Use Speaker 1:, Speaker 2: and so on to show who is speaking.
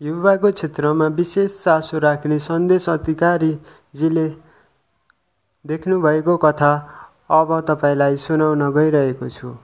Speaker 1: युवाको क्षेत्रमा विशेष चासो राख्ने सन्देश अधिकारीजीले देख्नुभएको कथा अब तपाईँलाई सुनाउन गइरहेको छु।